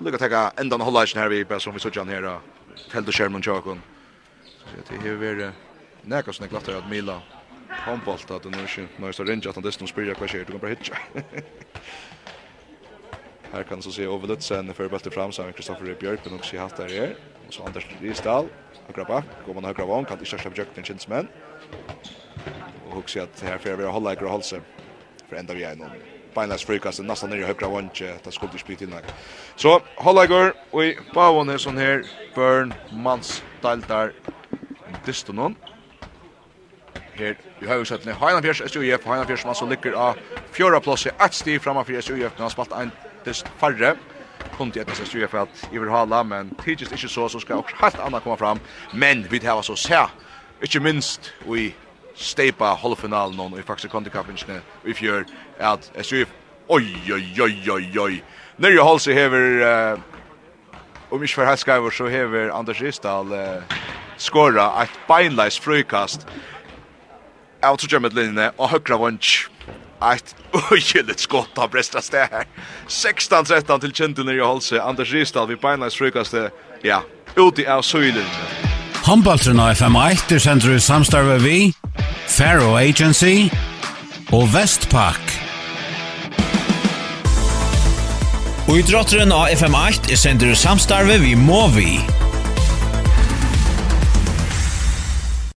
Lukka teka enda en hållaisen her vi bara som vi såg her og telde skjermen tjakon. Så det til hever være nekka sånne glattar at Mila handbolta at du nu ikke når jeg står rinja at han dessutom spyrir hva skjer, du kan bara hitja. Her kan så se Ove Lutzen før bølte fram sammen Kristoffer Björk og si hatt der her. Og så Anders Risdal, høyre bak, går man høyre vann, kan ikke slapp jøkken kinsmenn. Og hukse at her fyrir vi har holdt eikra holse for enda vi er noen beinleis frikast, nästan nere i högra vantje, det skulle ikke in innan. Så, Hollager, og i bavåne sånn her, Børn, Mans, Daltar, Distonon. Her i høyresøttene, Heinafjers, SUIF, Heinafjers, man som ligger av fjøra plass i ett stiv framfor SUF når han spalt en dist færre. Kunde etter SUIF at i vil hala, men tidligst ikke så, så skal også helt annet komme fram. Men vi tar så se, ikke minst, og i steipa halvfinalen någon i faktiskt Conti i fjör at SUF oj oj oj oj oj när jag hålls över uh, om ich verhast gav så över Anders Ristal uh, skora ett beinleis frukast out to Jeremy Linne och högra vunch ett öjligt skott av bästa stä 16-13 till Kenton när jag Anders Ristal vid beinleis frukast ja ut i av Söjlen Handballtrena FM1 er sender samstarve vi Faro Agency og Vestpak. Og i drotteren av FM8 er sender samstarve vi må vi.